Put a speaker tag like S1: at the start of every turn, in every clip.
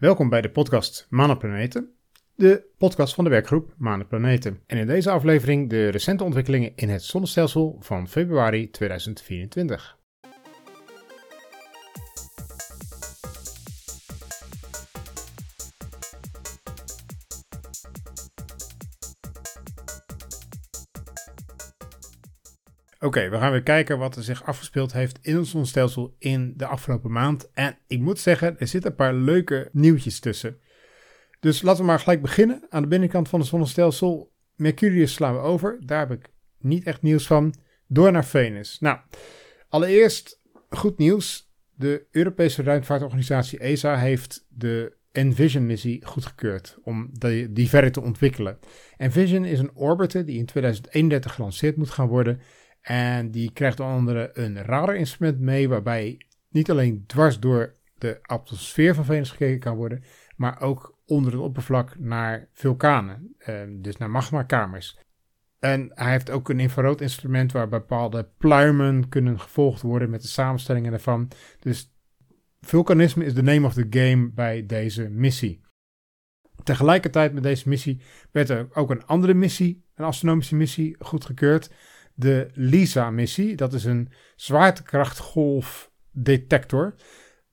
S1: Welkom bij de podcast Planeten, de podcast van de werkgroep Planeten. En in deze aflevering de recente ontwikkelingen in het zonnestelsel van februari 2024. Oké, we gaan weer kijken wat er zich afgespeeld heeft in ons zonnestelsel in de afgelopen maand. En ik moet zeggen, er zitten een paar leuke nieuwtjes tussen. Dus laten we maar gelijk beginnen. Aan de binnenkant van het zonnestelsel, Mercurius slaan we over. Daar heb ik niet echt nieuws van. Door naar Venus. Nou, allereerst goed nieuws. De Europese ruimtevaartorganisatie ESA heeft de Envision-missie goedgekeurd om die, verder te ontwikkelen. Envision is een orbiter die in 2031 gelanceerd moet gaan worden en die krijgt onder andere een radarinstrument mee, waarbij niet alleen dwars door de atmosfeer van Venus gekeken kan worden, maar ook onder het oppervlak naar vulkanen, ehm, dus naar magmakamers. En hij heeft ook een infrarood instrument waar bepaalde pluimen kunnen gevolgd worden met de samenstellingen daarvan. Dus vulkanisme is de name of the game bij deze missie. Tegelijkertijd met deze missie werd er ook een andere missie, een astronomische missie, goedgekeurd de LISA-missie. Dat is een zwaartekrachtgolfdetector.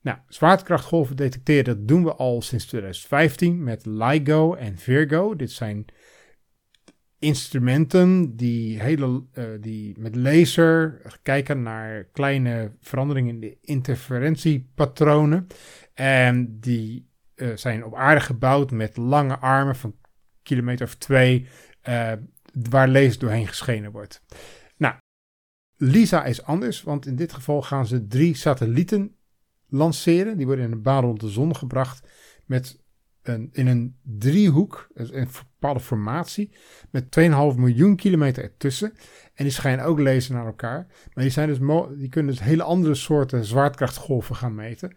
S1: Nou, zwaartekrachtgolven detecteren, dat doen we al sinds 2015 met LIGO en Virgo. Dit zijn instrumenten die, hele, uh, die met laser kijken naar kleine veranderingen in de interferentiepatronen. En die uh, zijn op aarde gebouwd met lange armen van kilometer of twee, uh, waar laser doorheen geschenen wordt. LISA is anders, want in dit geval gaan ze drie satellieten lanceren. Die worden in een baan rond de zon gebracht met een, in een driehoek, een bepaalde formatie, met 2,5 miljoen kilometer ertussen. En die schijnen ook lezen naar elkaar. Maar die, zijn dus die kunnen dus hele andere soorten zwaartekrachtgolven gaan meten.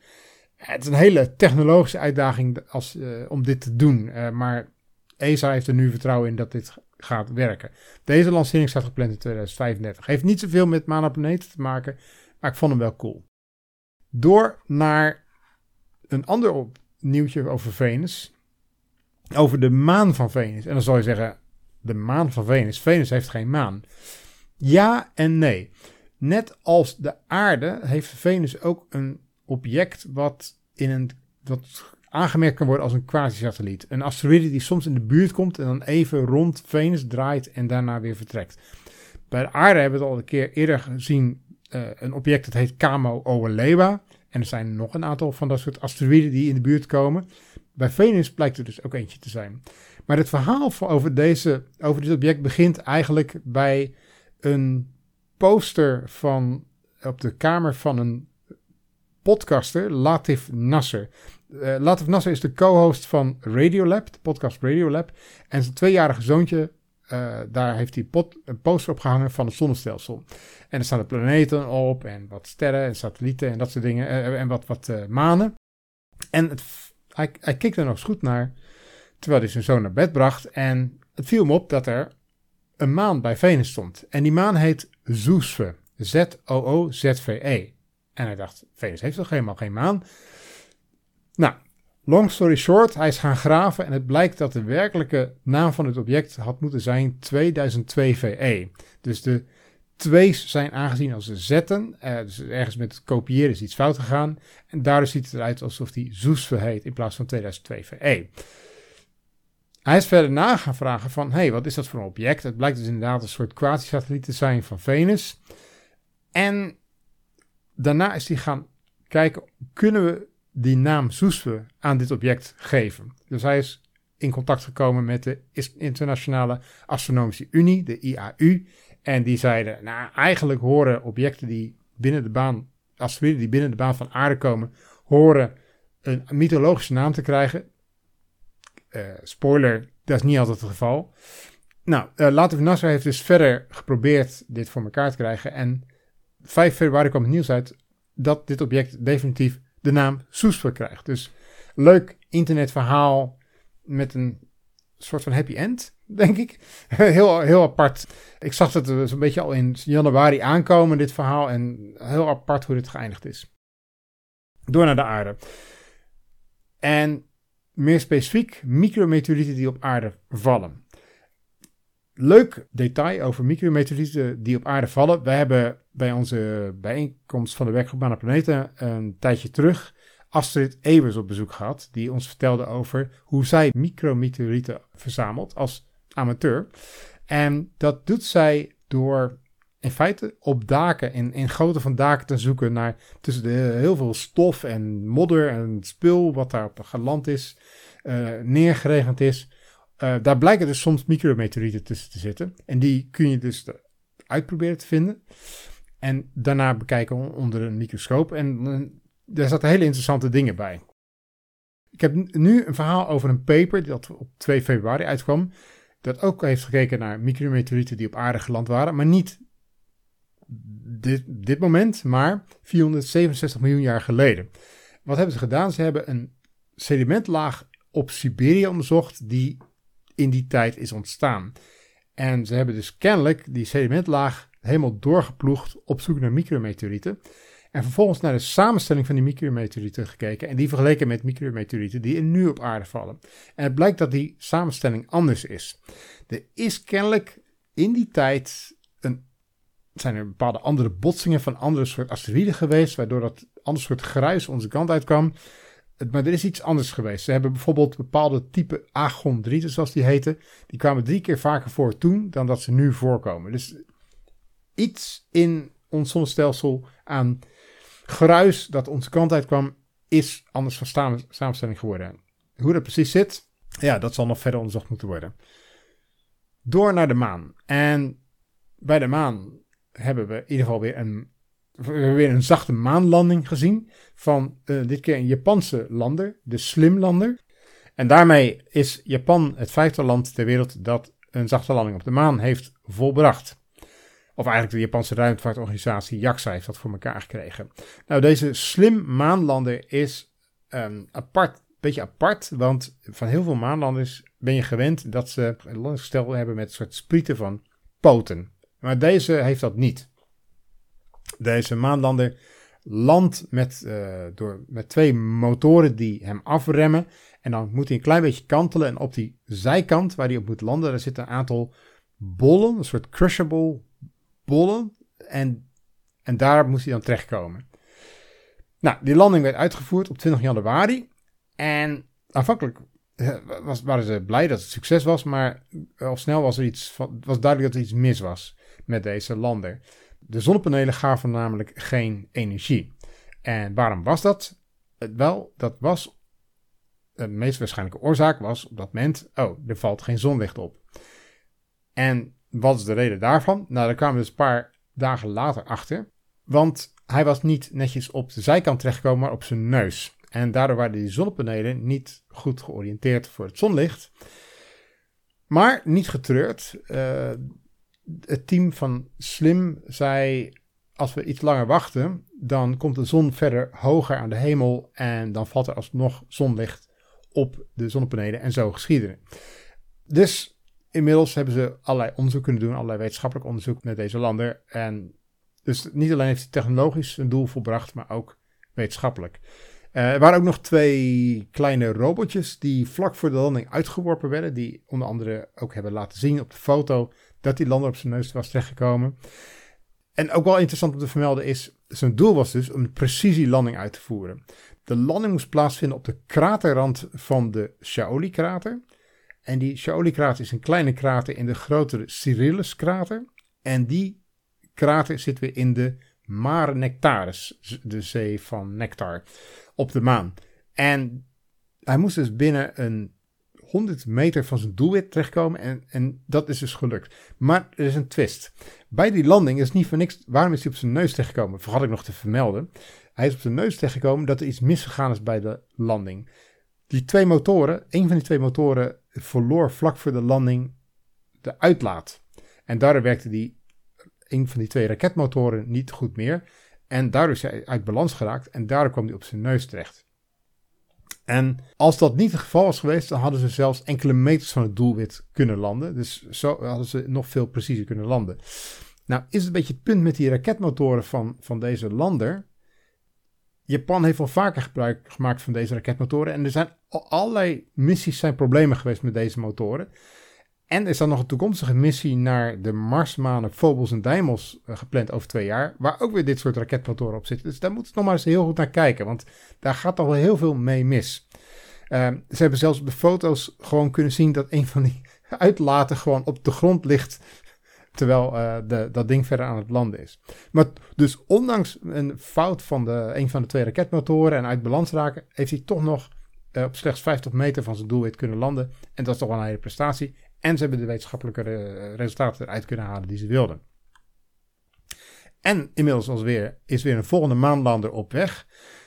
S1: Het is een hele technologische uitdaging als, uh, om dit te doen. Uh, maar ESA heeft er nu vertrouwen in dat dit gaat werken. Deze lancering staat gepland in 2035. Heeft niet zoveel met Mana te maken, maar ik vond hem wel cool. Door naar een ander nieuwtje over Venus. Over de maan van Venus. En dan zou je zeggen, de maan van Venus. Venus heeft geen maan. Ja en nee. Net als de aarde heeft Venus ook een object wat in een wat aangemerkt kan worden als een quasi-satelliet. Een asteroïde die soms in de buurt komt en dan even rond Venus draait en daarna weer vertrekt. Bij de aarde hebben we het al een keer eerder gezien, uh, een object dat heet Camo Owelewa. En er zijn nog een aantal van dat soort asteroïden die in de buurt komen. Bij Venus blijkt er dus ook eentje te zijn. Maar het verhaal over, deze, over dit object begint eigenlijk bij een poster van, op de kamer van een podcaster, Latif Nasser. Uh, Latif Nasser is de co-host van Radiolab, de podcast Radiolab. En zijn tweejarige zoontje, uh, daar heeft hij een poster op gehangen van het zonnestelsel. En er staan de planeten op en wat sterren en satellieten en dat soort dingen. Uh, en wat, wat manen. En hij, hij keek er nog eens goed naar, terwijl hij zijn zoon naar bed bracht. En het viel hem op dat er een maan bij Venus stond. En die maan heet Zoosve. Z-O-O-Z-V-E. En hij dacht, Venus heeft toch helemaal geen maan? Nou, long story short, hij is gaan graven en het blijkt dat de werkelijke naam van het object had moeten zijn 2002 VE. Dus de 2's zijn aangezien als zetten. Uh, dus ergens met het kopiëren is iets fout gegaan. En daardoor ziet het eruit alsof hij Zoesve heet in plaats van 2002 VE. Hij is verder na gaan vragen van, hey, wat is dat voor een object? Het blijkt dus inderdaad een soort quasi-satelliet te zijn van Venus. En daarna is hij gaan kijken, kunnen we die naam Soesve aan dit object geven? Dus hij is in contact gekomen met de Internationale Astronomische Unie, de IAU. En die zeiden, nou eigenlijk horen objecten die binnen de baan, asteroïden die binnen de baan van aarde komen, horen een mythologische naam te krijgen. Uh, spoiler, dat is niet altijd het geval. Nou, uh, Later Nasser heeft dus verder geprobeerd dit voor elkaar te krijgen. En 5 februari kwam het nieuws uit dat dit object definitief de naam Soesver krijgt. Dus leuk internetverhaal met een soort van happy end, denk ik. heel, heel apart. Ik zag het zo'n beetje al in januari aankomen, dit verhaal. En heel apart hoe dit geëindigd is. Door naar de aarde. En meer specifiek micrometeorieten die op aarde vallen. Leuk detail over micrometeorieten die op aarde vallen. Wij hebben bij onze bijeenkomst van de werkgroep aan de planeten een tijdje terug Astrid Evers op bezoek gehad, die ons vertelde over hoe zij micrometeorieten verzamelt als amateur. En dat doet zij door in feite op daken, in, in goten van daken te zoeken naar tussen de, heel veel stof en modder en spul wat daar op geland is, uh, neergeregend is. Uh, daar blijken dus soms micrometeorieten tussen te zitten. En die kun je dus uitproberen te vinden. En daarna bekijken onder een microscoop. En daar zaten hele interessante dingen bij. Ik heb nu een verhaal over een paper dat op 2 februari uitkwam. Dat ook heeft gekeken naar micrometeorieten die op aarde geland waren. Maar niet dit, dit moment, maar 467 miljoen jaar geleden. Wat hebben ze gedaan? Ze hebben een sedimentlaag op Siberië onderzocht die in die tijd is ontstaan. En ze hebben dus kennelijk die sedimentlaag helemaal doorgeploegd op zoek naar micrometeorieten. En vervolgens naar de samenstelling van die micrometeorieten gekeken. En die vergeleken met micrometeorieten die nu op aarde vallen. En het blijkt dat die samenstelling anders is. Er is kennelijk in die tijd een, zijn er bepaalde andere botsingen van andere soort asteroïden geweest. Waardoor dat ander soort gruis onze kant uitkwam. Maar er is iets anders geweest. Ze hebben bijvoorbeeld bepaalde type agondrieten, zoals die heten. Die kwamen drie keer vaker voor toen dan dat ze nu voorkomen. Dus iets in ons zonnestelsel aan geruis dat onze kant uitkwam, is anders van samenstelling geworden. Hoe dat precies zit, ja, dat zal nog verder onderzocht moeten worden. Door naar de maan. En bij de maan hebben we in ieder geval weer een, weer een zachte maanlanding gezien. Van uh, dit keer een Japanse lander, de Slimlander. En daarmee is Japan het vijfde land ter wereld dat een zachte landing op de maan heeft volbracht. Of eigenlijk de Japanse ruimtevaartorganisatie JAXA heeft dat voor elkaar gekregen. Nou, deze slim maanlander is um, apart, beetje apart, want van heel veel maanlanders ben je gewend dat ze een landingsgestel hebben met een soort sprieten van poten. Maar deze heeft dat niet. Deze maanlander landt met, uh, door, met twee motoren die hem afremmen. En dan moet hij een klein beetje kantelen. En op die zijkant waar hij op moet landen, daar zitten een aantal bollen, een soort crushable bollen. En, en daar moest hij dan terechtkomen. Nou, die landing werd uitgevoerd op 20 januari. En aanvankelijk eh, was, waren ze blij dat het succes was, maar al snel was er iets was duidelijk dat er iets mis was met deze lander. De zonnepanelen gaven namelijk geen energie. En waarom was dat? Wel, dat was de meest waarschijnlijke oorzaak was op dat moment, oh, er valt geen zonlicht op. En wat is de reden daarvan? Nou, daar kwamen we dus een paar dagen later achter. Want hij was niet netjes op de zijkant terechtgekomen, maar op zijn neus. En daardoor waren die zonnepanelen niet goed georiënteerd voor het zonlicht. Maar niet getreurd. Uh, het team van Slim zei: als we iets langer wachten, dan komt de zon verder hoger aan de hemel en dan valt er alsnog zonlicht op de zonnepanelen en zo geschieden. Dus inmiddels hebben ze allerlei onderzoek kunnen doen, allerlei wetenschappelijk onderzoek met deze landen. En dus niet alleen heeft hij technologisch een doel volbracht, maar ook wetenschappelijk. Uh, er waren ook nog twee kleine robotjes die vlak voor de landing uitgeworpen werden. Die onder andere ook hebben laten zien op de foto dat die lander op zijn neus was terechtgekomen. En ook wel interessant om te vermelden is, zijn doel was dus om een precisielanding uit te voeren. De landing moest plaatsvinden op de kraterrand van de Shaoli-krater. En die Shaoli-krater is een kleine krater in de grotere Cyrillus-krater. En die krater zit weer in de Mare Nectaris, de zee van nectar, op de maan. En hij moest dus binnen een 100 meter van zijn doelwit terechtkomen en, en dat is dus gelukt. Maar er is een twist. Bij die landing is niet voor niks, waarom is hij op zijn neus terechtgekomen? Vergat ik nog te vermelden. Hij is op zijn neus terechtgekomen dat er iets misgegaan is bij de landing. Die twee motoren, een van die twee motoren verloor vlak voor de landing de uitlaat. En daardoor werkte die, een van die twee raketmotoren niet goed meer. En daardoor is hij uit balans geraakt en daardoor kwam hij op zijn neus terecht. En als dat niet het geval was geweest, dan hadden ze zelfs enkele meters van het doelwit kunnen landen. Dus zo hadden ze nog veel preciezer kunnen landen. Nou, is het een beetje het punt met die raketmotoren van, van deze lander. Japan heeft al vaker gebruik gemaakt van deze raketmotoren. En er zijn allerlei missies zijn problemen geweest met deze motoren. En er is dan nog een toekomstige missie naar de Marsmanen Phobos en Deimos uh, gepland over twee jaar. Waar ook weer dit soort raketmotoren op zitten. Dus daar moeten we nog maar eens heel goed naar kijken. Want daar gaat al wel heel veel mee mis. Uh, ze hebben zelfs op de foto's gewoon kunnen zien dat een van die uitlaten gewoon op de grond ligt. Terwijl uh, de, dat ding verder aan het landen is. Maar dus ondanks een fout van de, een van de twee raketmotoren en uit balans raken, heeft hij toch nog uh, op slechts 50 meter van zijn doelwit kunnen landen. En dat is toch wel een hele prestatie. En ze hebben de wetenschappelijke resultaten eruit kunnen halen die ze wilden. En inmiddels alweer, is weer een volgende maanlander op weg.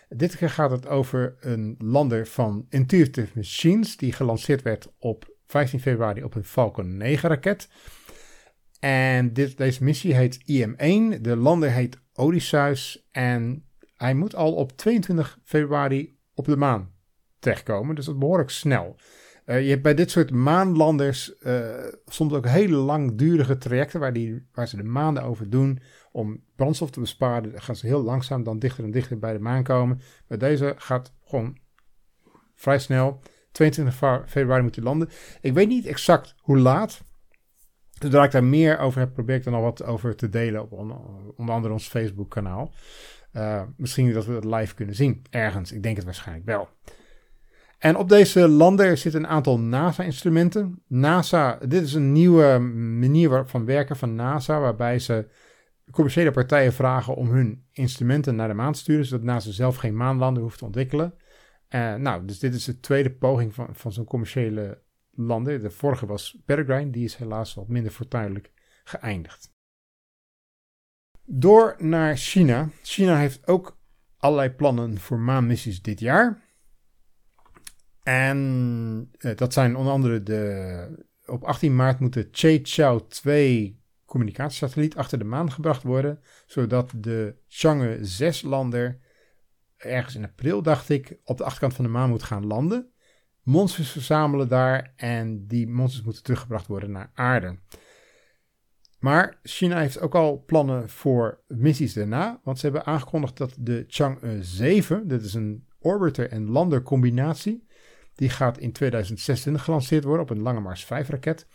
S1: Dit keer gaat het over een lander van Intuitive Machines, die gelanceerd werd op 15 februari op een Falcon 9 raket. En dit, deze missie heet IM-1. De lander heet Odysseus. En hij moet al op 22 februari op de maan terechtkomen. Dus dat behoorlijk snel. Uh, je hebt bij dit soort maanlanders uh, soms ook hele langdurige trajecten waar, die, ze de maanden over doen om brandstof te besparen. Dan gaan ze heel langzaam dan dichter en dichter bij de maan komen. Maar deze gaat gewoon vrij snel. 22 februari moet hij landen. Ik weet niet exact hoe laat. Zodra ik daar meer over heb, probeer er nog wat over te delen op onder andere ons Facebook kanaal. Uh, misschien dat we het live kunnen zien ergens. Ik denk het waarschijnlijk wel. En op deze lander zitten een aantal NASA-instrumenten. NASA, dit is een nieuwe manier van werken van NASA, waarbij ze commerciële partijen vragen om hun instrumenten naar de maan te sturen, zodat NASA zelf geen maanlander hoeft te ontwikkelen. Uh, nou, dus dit is de tweede poging van, van zo'n commerciële lander. De vorige was Peregrine, die is helaas wat minder fortuinlijk geëindigd. Door naar China. China heeft ook allerlei plannen voor maanmissies dit jaar. En uh, dat zijn onder andere de. Op 18 maart moet de Che-Chao 2 communicatiesatelliet achter de maan gebracht worden. Zodat de Chang'e 6-lander ergens in april, dacht ik, op de achterkant van de maan moet gaan landen. Monsters verzamelen daar en die monsters moeten teruggebracht worden naar aarde. Maar China heeft ook al plannen voor missies daarna, want ze hebben aangekondigd dat de Chang'e 7, dit is een orbiter en lander combinatie, die gaat in 2026 gelanceerd worden op een Lange Mars 5 raket.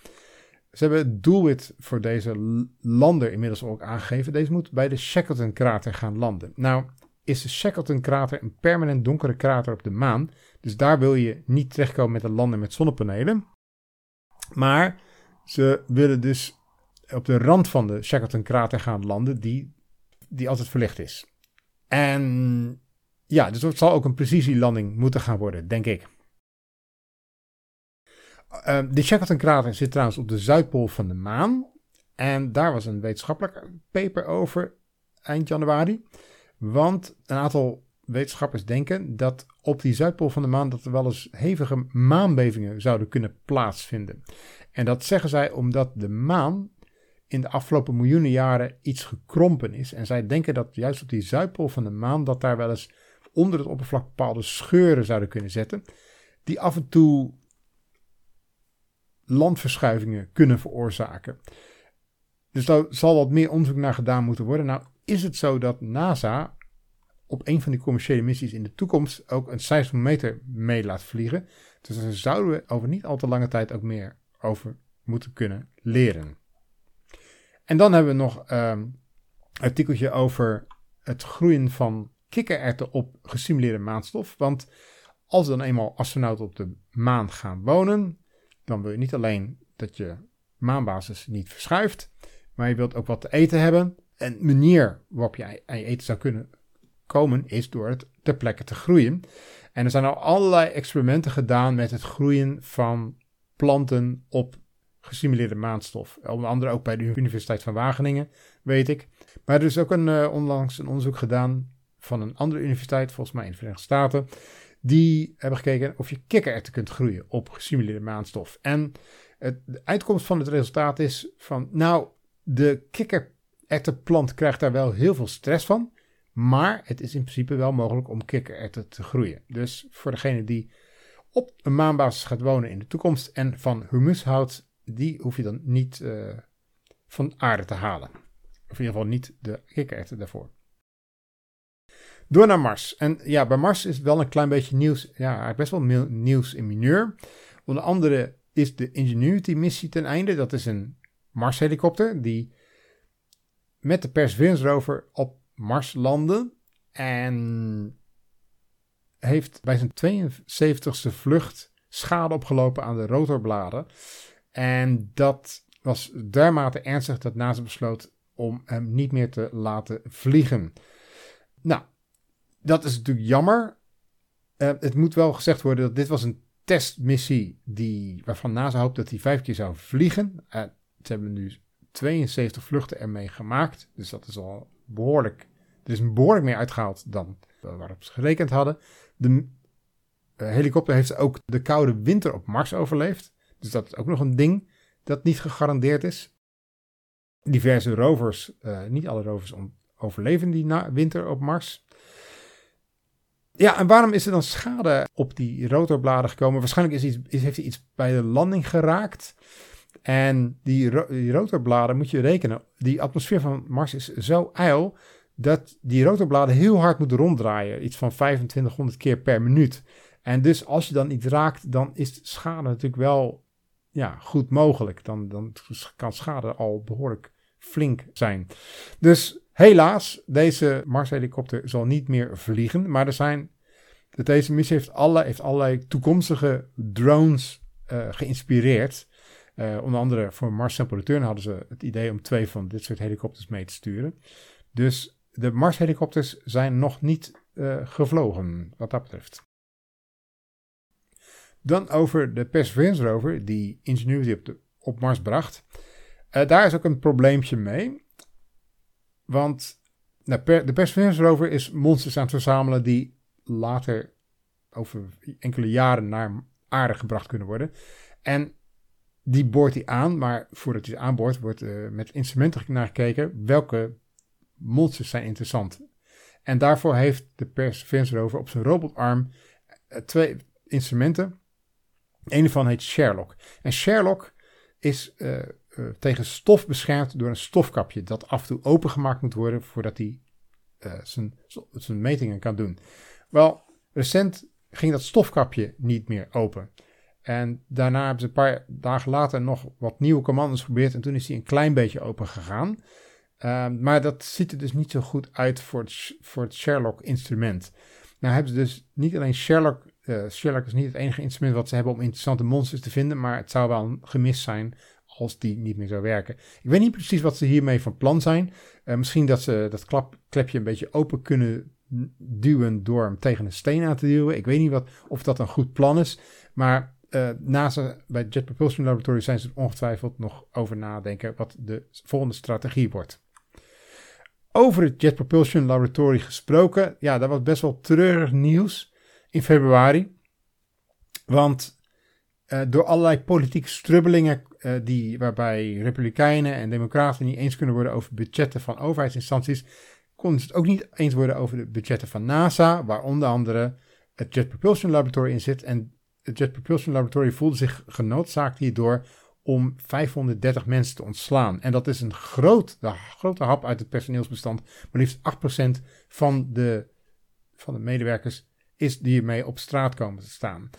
S1: Ze hebben het doelwit voor deze lander inmiddels ook aangegeven. Deze moet bij de Shackleton krater gaan landen. Nou is de Shackleton krater een permanent donkere krater op de maan. Dus daar wil je niet terechtkomen met een lander met zonnepanelen. Maar ze willen dus op de rand van de Shackleton krater gaan landen die, die altijd verlicht is. En ja, dus het zal ook een precisielanding moeten gaan worden, denk ik. Uh, de Shackleton-krater zit trouwens op de zuidpool van de maan. En daar was een wetenschappelijk paper over eind januari. Want een aantal wetenschappers denken dat op die zuidpool van de maan dat er wel eens hevige maanbevingen zouden kunnen plaatsvinden. En dat zeggen zij omdat de maan in de afgelopen miljoenen jaren iets gekrompen is. En zij denken dat juist op die zuidpool van de maan dat daar wel eens onder het oppervlak bepaalde scheuren zouden kunnen zetten. Die af en toe landverschuivingen kunnen veroorzaken. Dus daar zal wat meer onderzoek naar gedaan moeten worden. Nou, is het zo dat NASA op een van die commerciële missies in de toekomst ook een seismometer mee laat vliegen? Dus daar zouden we over niet al te lange tijd ook meer over moeten kunnen leren. En dan hebben we nog ehm, een artikeltje over het groeien van kikkererwten op gesimuleerde maanstof. Want als dan eenmaal astronauten op de maan gaan wonen, dan wil je niet alleen dat je maanbasis niet verschuift, maar je wilt ook wat te eten hebben. En manier waarop je aan je eten zou kunnen komen is door het ter plekke te groeien. En er zijn al allerlei experimenten gedaan met het groeien van planten op gesimuleerde maanstof. Onder andere ook bij de Universiteit van Wageningen, weet ik. Maar er is ook een, uh, onlangs een onderzoek gedaan van een andere universiteit, volgens mij in de Verenigde Staten. Die hebben gekeken of je kikkererwten kunt groeien op gesimuleerde maanstof. En het, de uitkomst van het resultaat is van, nou, de kikkererwtenplant krijgt daar wel heel veel stress van. Maar het is in principe wel mogelijk om kikkererwten te groeien. Dus voor degene die op een maanbasis gaat wonen in de toekomst en van humus houdt, die hoef je dan niet uh, van aarde te halen. Of in ieder geval niet de kikkererwten daarvoor. Door naar Mars. En ja, bij Mars is wel een klein beetje nieuws. Ja, best wel nieuws in mineur. Onder andere is de Ingenuity-missie ten einde. Dat is een Mars-helikopter die met de Perseverance rover op Mars landde. En heeft bij zijn 72e vlucht schade opgelopen aan de rotorbladen. En dat was dermate ernstig dat NASA besloot om hem niet meer te laten vliegen. Nou, dat is natuurlijk jammer. Uh, het moet wel gezegd worden dat dit was een testmissie die, waarvan NASA hoopt dat hij vijf keer zou vliegen. Uh, ze hebben nu 72 vluchten ermee gemaakt. Dus dat is al behoorlijk. Er is behoorlijk meer uitgehaald dan waarop ze gerekend hadden. De uh, helikopter heeft ook de koude winter op Mars overleefd. Dus dat is ook nog een ding dat niet gegarandeerd is. Diverse rovers, niet alle rovers overleven die winter op Mars. Ja, en waarom is er dan schade op die rotorbladen gekomen? Waarschijnlijk is iets, heeft hij iets bij de landing geraakt. En die rotorbladen moet je rekenen. Die atmosfeer van Mars is zo ijl dat die rotorbladen heel hard moeten ronddraaien. Iets van 2500 keer per minuut. En dus als je dan iets raakt, dan is schade natuurlijk wel ja, goed mogelijk. Dan, dan kan schade al behoorlijk flink zijn. Dus helaas, deze Mars-helikopter zal niet meer vliegen. Maar er zijn, deze missie heeft, alle, heeft allerlei toekomstige drones uh, geïnspireerd. Uh, onder andere voor Mars Sample Return hadden ze het idee om twee van dit soort helikopters mee te sturen. Dus de Mars-helikopters zijn nog niet uh, gevlogen, wat dat betreft. Dan over de Perseverance rover die Ingenuity op, op Mars bracht. Uh, daar is ook een probleempje mee. Want nou, de Perseverance rover is monsters aan het verzamelen die later over enkele jaren naar aarde gebracht kunnen worden. En die boort hij aan, maar voordat hij aanboort wordt uh, met instrumenten naar gekeken welke monsters zijn interessant. En daarvoor heeft de Perseverance rover op zijn robotarm uh, twee instrumenten een ervan heet Sherlock. En Sherlock is uh, tegen stof beschermd door een stofkapje dat af en toe opengemaakt moet worden voordat hij uh, zijn, metingen kan doen. Wel, recent ging dat stofkapje niet meer open. En daarna hebben ze een paar dagen later nog wat nieuwe commando's geprobeerd en toen is hij een klein beetje open gegaan. Uh, maar dat ziet er dus niet zo goed uit voor het, voor het Sherlock-instrument. Nou hebben ze dus niet alleen Sherlock uh, Sherlock is niet het enige instrument wat ze hebben om interessante monsters te vinden, maar het zou wel een gemis zijn als die niet meer zou werken. Ik weet niet precies wat ze hiermee van plan zijn. Uh, misschien dat ze dat klap, klepje een beetje open kunnen duwen door hem tegen een steen aan te duwen. Ik weet niet wat, of dat een goed plan is, maar uh, NASA bij Jet Propulsion Laboratory zijn ze er ongetwijfeld nog over nadenken wat de volgende strategie wordt. Over het Jet Propulsion Laboratory gesproken, ja, dat was best wel treurig nieuws in februari. Want uh, door allerlei politieke strubbelingen, uh, die, waarbij Republikeinen en Democraten niet eens kunnen worden over budgetten van overheidsinstanties, konden ze het ook niet eens worden over de budgetten van NASA, waar onder andere het Jet Propulsion Laboratory in zit. En het Jet Propulsion Laboratory voelde zich genoodzaakt hierdoor om 530 mensen te ontslaan. En dat is een groot, grote hap uit het personeelsbestand. Maar liefst 8% van de, van de medewerkers is die ermee op straat komen te staan.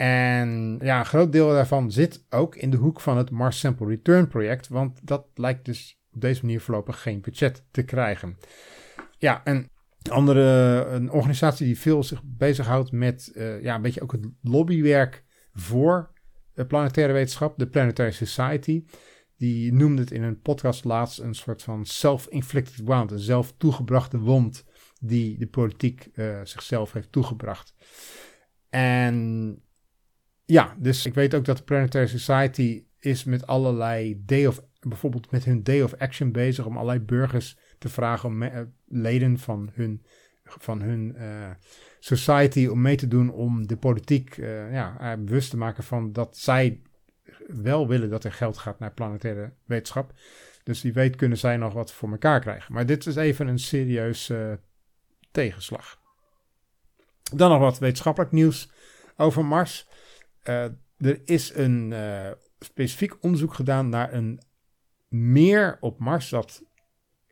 S1: En ja, een groot deel daarvan zit ook in de hoek van het Mars Sample Return project, want dat lijkt dus op deze manier voorlopig geen budget te krijgen. Ja, en andere een organisatie die veel zich bezighoudt met uh, ja, een beetje ook het lobbywerk voor de planetaire wetenschap, de Planetary Society. Die noemde het in een podcast laatst een soort van self-inflicted wound, een zelf toegebrachte wond die de politiek uh, zichzelf heeft toegebracht. En ja, dus ik weet ook dat de Planetary Society is met allerlei day of, bijvoorbeeld met hun day of action bezig om allerlei burgers te vragen om me, uh, leden van hun, van hun uh, society om mee te doen om de politiek ja, bewust te maken van dat zij wel willen dat er geld gaat naar planetaire wetenschap. Dus wie weet kunnen zij nog wat voor elkaar krijgen. Maar dit is even een serieus tegenslag. Dan nog wat wetenschappelijk nieuws over Mars. Uh, er is een uh, specifiek onderzoek gedaan naar een meer op Mars dat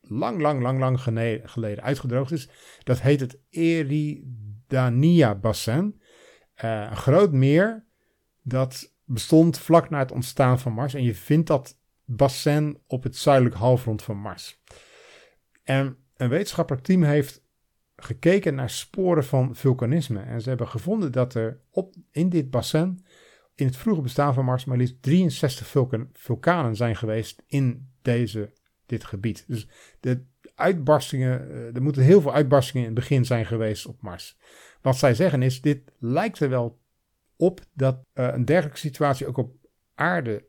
S1: lang, lang, lang, lang geleden uitgedroogd is. Dat heet het Eridania-bassin. Uh, een groot meer dat bestond vlak na het ontstaan van Mars. En je vindt dat bassin op het zuidelijk halfrond van Mars. En een wetenschappelijk team heeft gekeken naar sporen van vulkanisme. En ze hebben gevonden dat er op, in dit bassin, in het vroege bestaan van Mars, maar liefst 63 vulkanen zijn geweest in deze, dit gebied. Dus de uitbarstingen, eh, er moeten heel veel uitbarstingen in het begin zijn geweest op Mars. Wat zij zeggen is, dit lijkt er wel op dat uh, een dergelijke situatie ook op aarde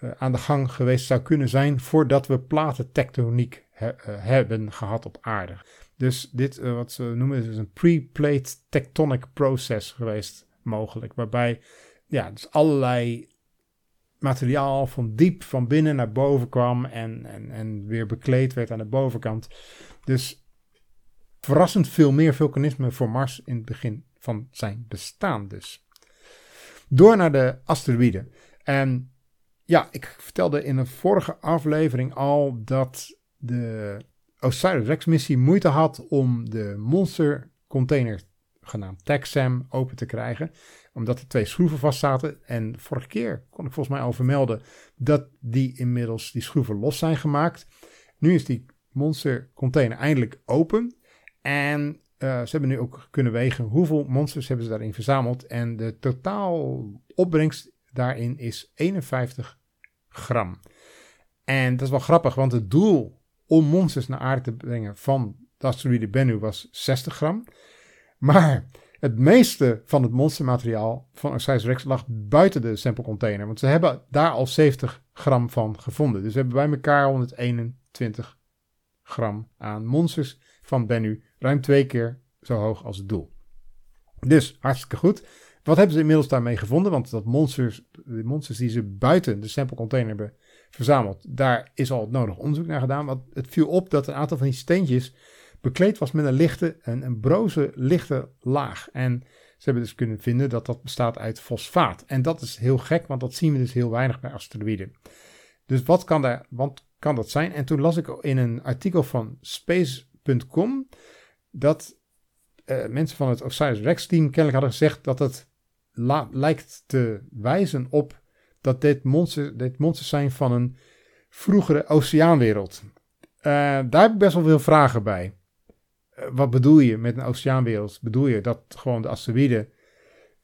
S1: uh, aan de gang geweest zou kunnen zijn voordat we platentectoniek he hebben gehad op aarde. Dus dit, uh, wat ze noemen, is een pre-plate tectonic process geweest mogelijk. Waarbij ja, dus allerlei materiaal van diep van binnen naar boven kwam en, en, en weer bekleed werd aan de bovenkant. Dus verrassend veel meer vulkanisme voor Mars in het begin van zijn bestaan dus. Door naar de asteroïden. En ja, ik vertelde in een vorige aflevering al dat de Osiris-Rex-missie moeite had om de monster-container, genaamd TechSam, open te krijgen. Omdat er twee schroeven vast zaten. En vorige keer kon ik volgens mij al vermelden dat die inmiddels die schroeven los zijn gemaakt. Nu is die monster-container eindelijk open. En uh, ze hebben nu ook kunnen wegen hoeveel monsters hebben ze daarin verzameld. En de totaal opbrengst daarin is 51 gram. En dat is wel grappig, want het doel om monsters naar aarde te brengen van de asteroïde Bennu was 60 gram. Maar het meeste van het monstermateriaal van Osiris Rex lag buiten de sample container. Want ze hebben daar al 70 gram van gevonden. Dus we hebben bij elkaar 121 gram aan monsters van Bennu. Ruim twee keer zo hoog als het doel. Dus hartstikke goed. Wat hebben ze inmiddels daarmee gevonden? Want dat monsters, de monsters die ze buiten de sample container hebben verzameld. Daar is al het nodig onderzoek naar gedaan. Want het viel op dat een aantal van die steentjes bekleed was met een lichte, een, een broze lichte laag. En ze hebben dus kunnen vinden dat dat bestaat uit fosfaat. En dat is heel gek, want dat zien we dus heel weinig bij asteroïden. Dus wat kan, daar, wat kan dat zijn? En toen las ik in een artikel van space.com dat uh, mensen van het Osiris-Rex team kennelijk hadden gezegd dat het lijkt te wijzen op dat dit, monster, dit monsters zijn van een vroegere oceaanwereld. Uh, daar heb ik best wel veel vragen bij. Uh, wat bedoel je met een oceaanwereld? Bedoel je dat gewoon de asteroïde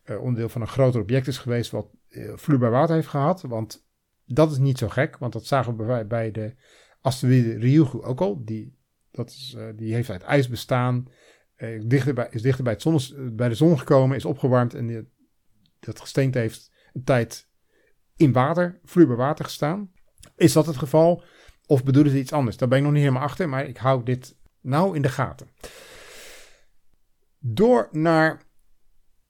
S1: uh, onderdeel van een groter object is geweest wat vloeibaar water heeft gehad? Want dat is niet zo gek, want dat zagen we bij, de asteroïde Ryugu ook al. Die, dat is, die heeft uit ijs bestaan, dichter bij, is dichter bij, zon, bij de zon gekomen, is opgewarmd en dat gesteente heeft een tijd in water, vloeibaar water gestaan. Is dat het geval? Of bedoelen ze iets anders? Daar ben ik nog niet helemaal achter, maar ik hou dit nou in de gaten. Door naar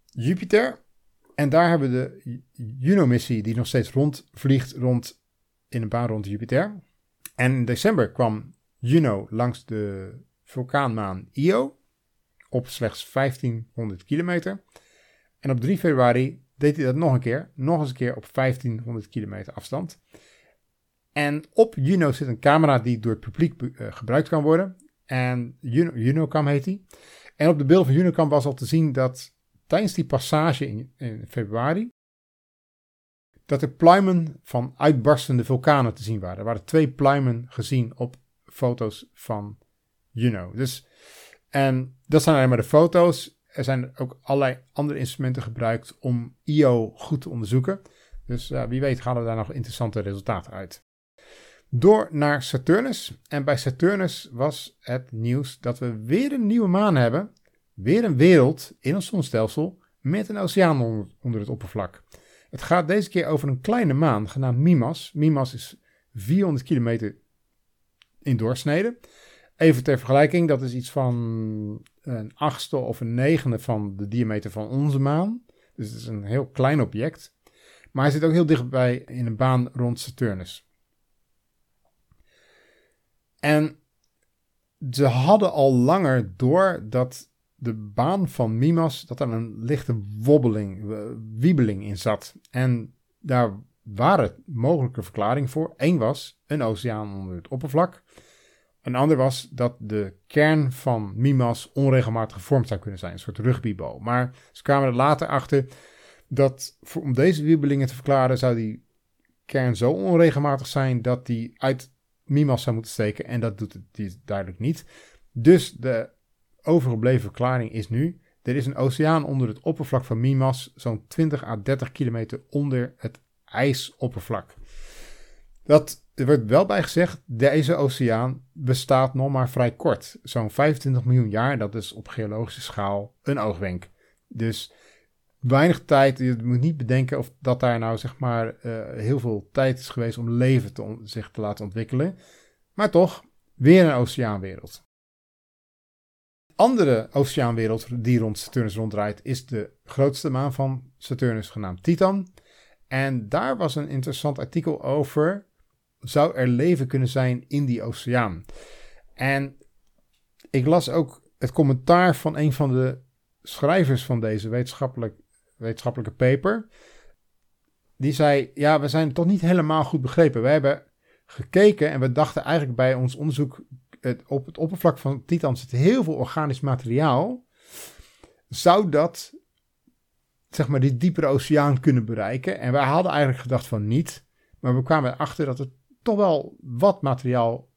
S1: Jupiter. En daar hebben we de Juno-missie die nog steeds rondvliegt rond in een baan rond Jupiter. En in december kwam Juno langs de vulkaanmaan Io op slechts 1500 kilometer. En op 3 februari deed hij dat nog een keer. Nog eens een keer op 1500 kilometer afstand. En op Juno zit een camera die door het publiek uh, gebruikt kan worden. En Juno, Junocam heet die. En op de beelden van Junocam was al te zien dat tijdens die passage in, in februari... dat er pluimen van uitbarstende vulkanen te zien waren. Er waren twee pluimen gezien op foto's van Juno. Dus, en dat zijn alleen maar de foto's er zijn ook allerlei andere instrumenten gebruikt om IO goed te onderzoeken. Dus wie weet halen we daar nog interessante resultaten uit. Door naar Saturnus. En bij Saturnus was het nieuws dat we weer een nieuwe maan hebben. Weer een wereld in ons zonstelsel met een oceaan onder, onder het oppervlak. Het gaat deze keer over een kleine maan genaamd Mimas. Mimas is 400 kilometer in doorsnede. Even ter vergelijking, dat is iets van een achtste of een negende van de diameter van onze maan. Dus het is een heel klein object. Maar hij zit ook heel dichtbij in een baan rond Saturnus. En ze hadden al langer door dat de baan van Mimas, dat er een lichte wobbeling, eh, wiebeling in zat. En daar waren mogelijke verklaringen voor. Eén was een oceaan onder het oppervlak. Een ander was dat de kern van Mimas onregelmatig gevormd zou kunnen zijn, een soort rugbybal. Maar ze kwamen er later achter dat voor, om deze wiebelingen te verklaren zou die kern zo onregelmatig zijn dat die uit Mimas zou moeten steken. En dat doet het duidelijk niet. Dus de overgebleven verklaring is nu: er is een oceaan onder het oppervlak van Mimas, zo'n 20 à 30 kilometer onder het ijsoppervlak. Dat er wordt wel bij gezegd, deze oceaan bestaat nog maar vrij kort. Zo'n 25 miljoen jaar, dat is op geologische schaal een oogwenk. Dus weinig tijd, je moet niet bedenken of dat daar nou zeg maar uh, heel veel tijd is geweest om leven te zich te laten ontwikkelen. Maar toch, weer een oceaanwereld. Andere oceaanwereld die rond Saturnus ronddraait is de grootste maan van Saturnus genaamd Titan. En daar was een interessant artikel over zou er leven kunnen zijn in die oceaan? En ik las ook het commentaar van een van de schrijvers van deze wetenschappelijk, wetenschappelijke paper. Die zei: Ja, we zijn toch niet helemaal goed begrepen. We hebben gekeken en we dachten eigenlijk bij ons onderzoek. Op het oppervlak van Titan zit heel veel organisch materiaal. Zou dat, zeg maar, die diepere oceaan kunnen bereiken? En wij hadden eigenlijk gedacht van niet. Maar we kwamen erachter dat het toch wel wat materiaal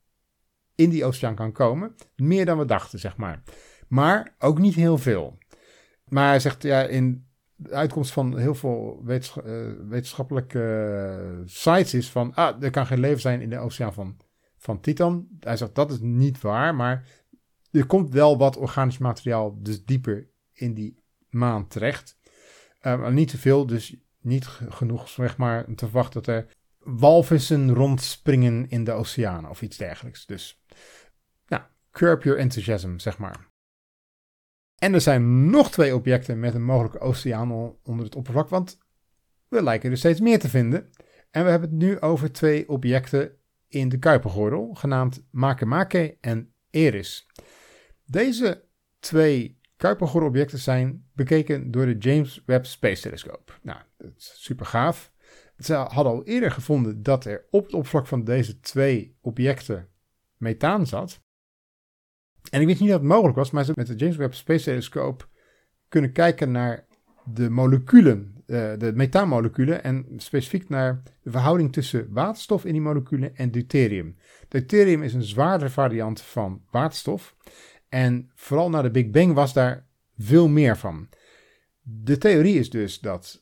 S1: in die oceaan kan komen. Meer dan we dachten, zeg maar. Maar ook niet heel veel. Maar hij zegt, ja, in de uitkomst van heel veel uh, wetenschappelijke sites is van, ah, er kan geen leven zijn in de oceaan van, van Titan. Hij zegt, dat is niet waar, maar er komt wel wat organisch materiaal dus dieper in die maan terecht. Uh, maar niet te veel, dus niet genoeg, zeg maar, te verwachten dat er walvissen rondspringen in de oceaan of iets dergelijks. Dus, curb your enthusiasm, zeg maar. En er zijn nog twee objecten met een mogelijke oceaan onder het oppervlak, want we lijken er steeds meer te vinden. En we hebben het nu over twee objecten in de Kuipergordel, genaamd Makemake en Eris. Deze twee Kuipergordel-objecten zijn bekeken door de James Webb Space Telescope. Nou, dat is super gaaf. Ze hadden al eerder gevonden dat er op het oppervlak van deze twee objecten methaan zat. En ik wist niet dat het mogelijk was, maar ze met de James Webb Space Telescope kunnen kijken naar de moleculen, uh, de methaanmoleculen, en specifiek naar de verhouding tussen waterstof in die moleculen en deuterium. Deuterium is een zwaardere variant van waterstof. En vooral na de Big Bang was daar veel meer van. De theorie is dus dat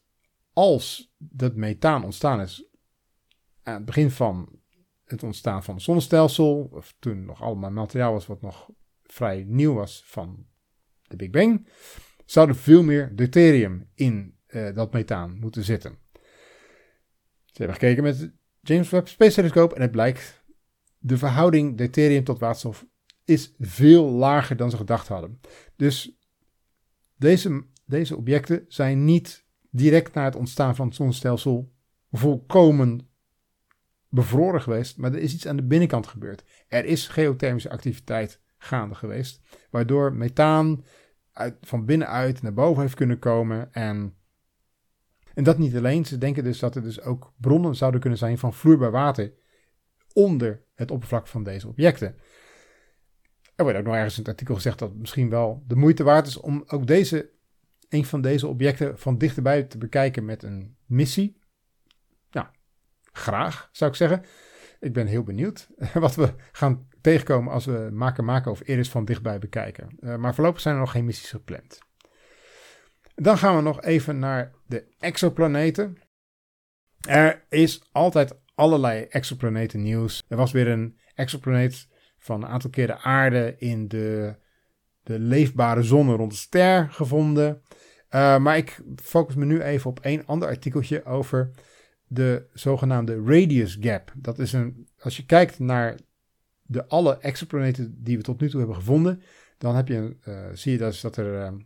S1: als dat methaan ontstaan is aan het begin van het ontstaan van het zonnestelsel, of toen nog allemaal materiaal was wat nog vrij nieuw was van de Big Bang, zou er veel meer deuterium in uh, dat methaan moeten zitten. Ze hebben gekeken met de James Webb Space Telescope en het blijkt de verhouding deuterium tot waterstof is veel lager dan ze gedacht hadden. Dus deze, deze objecten zijn niet direct na het ontstaan van het zonnestelsel volkomen bevroren geweest, maar er is iets aan de binnenkant gebeurd. Er is geothermische activiteit gaande geweest, waardoor methaan uit, van binnenuit naar boven heeft kunnen komen. En, en dat niet alleen, ze denken dus dat er dus ook bronnen zouden kunnen zijn van vloeibaar water onder het oppervlak van deze objecten. Er wordt ook nog ergens in het artikel gezegd dat misschien wel de moeite waard is om ook deze een van deze objecten van dichterbij te bekijken met een missie. Nou, graag zou ik zeggen. Ik ben heel benieuwd wat we gaan tegenkomen als we maken maken of Eris van dichtbij bekijken. Uh, maar voorlopig zijn er nog geen missies gepland. Dan gaan we nog even naar de exoplaneten. Er is altijd allerlei exoplaneten nieuws. Er was weer een exoplaneet van een aantal keer de aarde in de, de leefbare zonne rond de ster gevonden. Uh, maar ik focus me nu even op één ander artikeltje over de zogenaamde radius gap. Dat is een, als je kijkt naar de alle exoplaneten die we tot nu toe hebben gevonden, dan heb je, uh, zie je dus dat er uh,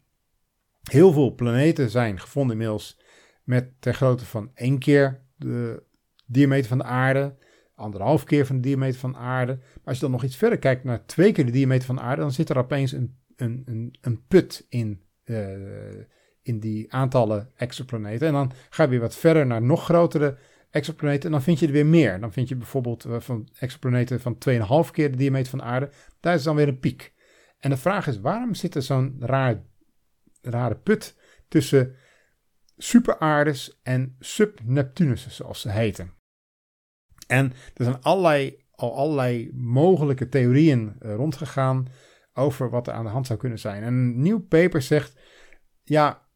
S1: heel veel planeten zijn gevonden inmiddels met ter grootte van één keer de diameter van de aarde, anderhalf keer van de diameter van de aarde. Maar als je dan nog iets verder kijkt naar twee keer de diameter van de aarde, dan zit er opeens een, een, een, een put in uh, in die aantallen exoplaneten. En dan ga je weer wat verder naar nog grotere exoplaneten, dan vind je er weer meer. Dan vind je bijvoorbeeld uh, van exoplaneten van 2,5 keer de diameter van de aarde. Daar is dan weer een piek. En de vraag is, waarom zit er zo'n raar, rare put tussen superaardes en subneptunussen, zoals ze heten? En er zijn allerlei, al allerlei mogelijke theorieën uh, rondgegaan over wat er aan de hand zou kunnen zijn. En een nieuw paper zegt, ja,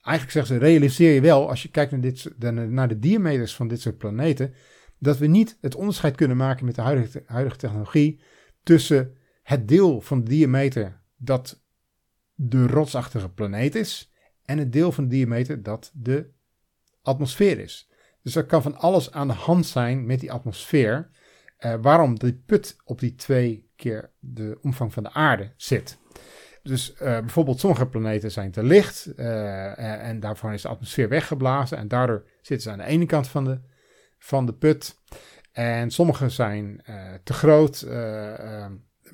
S1: eigenlijk zeggen ze, realiseer je wel, als je kijkt naar, dit, naar de diameters van dit soort planeten, dat we niet het onderscheid kunnen maken met de huidige, technologie tussen het deel van de diameter dat de rotsachtige planeet is en het deel van de diameter dat de atmosfeer is. Dus er kan van alles aan de hand zijn met die atmosfeer, uh, waarom die put op die twee keer de omvang van de aarde zit. Dus uh, bijvoorbeeld sommige planeten zijn te licht uh, en daarvan is de atmosfeer weggeblazen en daardoor zitten ze aan de ene kant van de, van de put. En sommige zijn te groot,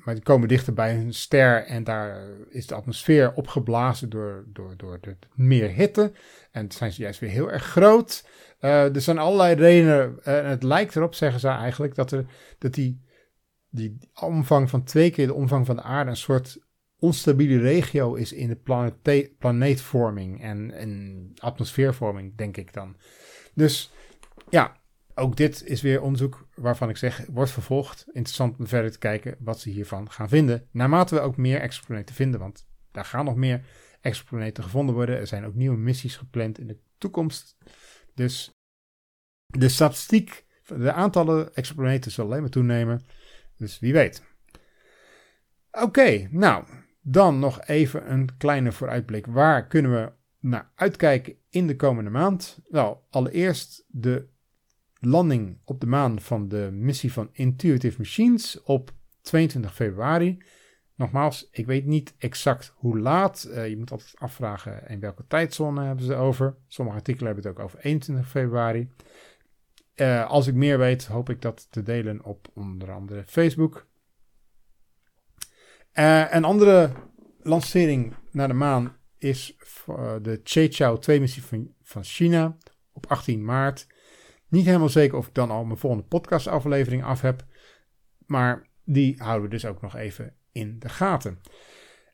S1: maar die komen dichter bij een ster en daar is de atmosfeer opgeblazen door, door, door de meer hitte. En zijn ze juist weer heel erg groot. er zijn allerlei redenen en het lijkt erop, zeggen ze eigenlijk, dat, er, dat die, die omvang van twee keer de omvang van de aarde een soort onstabiele regio is in de planeetvorming en, en atmosfeervorming, denk ik dan. Dus ja, ook dit is weer onderzoek waarvan ik zeg, wordt vervolgd. Interessant om verder te kijken wat ze hiervan gaan vinden. Naarmate we ook meer exoplaneten vinden, want daar gaan nog meer exoplaneten gevonden worden. Er zijn ook nieuwe missies gepland in de toekomst. Dus de statistiek, de aantallen exoplaneten zullen alleen maar toenemen. Dus wie weet. Oké, nou, dan nog even een kleine vooruitblik. Waar kunnen we naar uitkijken in de komende maand? Wel, allereerst de landing op de maan van de missie van Intuitive Machines op 22 februari. Nogmaals, ik weet niet exact hoe laat. Uh, je moet altijd afvragen in welke tijdzone hebben ze over. Sommige artikelen hebben het ook over 21 februari. Uh, als ik meer weet, hoop ik dat te delen op onder andere Facebook. Uh, een andere lancering naar de maan is uh, de Chao 2 missie van, van China op 18 maart. Niet helemaal zeker of ik dan al mijn volgende podcastaflevering af heb. Maar die houden we dus ook nog even in de gaten.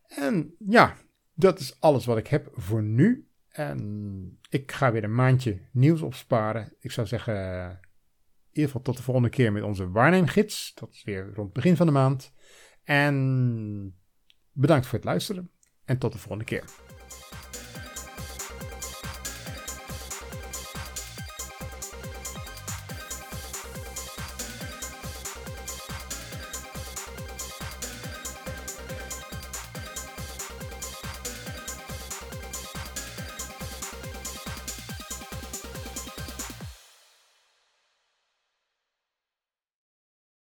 S1: En ja, dat is alles wat ik heb voor nu. En ik ga weer een maandje nieuws opsparen. Ik zou zeggen, in ieder geval tot de volgende keer met onze waarneemgids. Dat is weer rond het begin van de maand. En bedankt voor het luisteren en tot de volgende keer.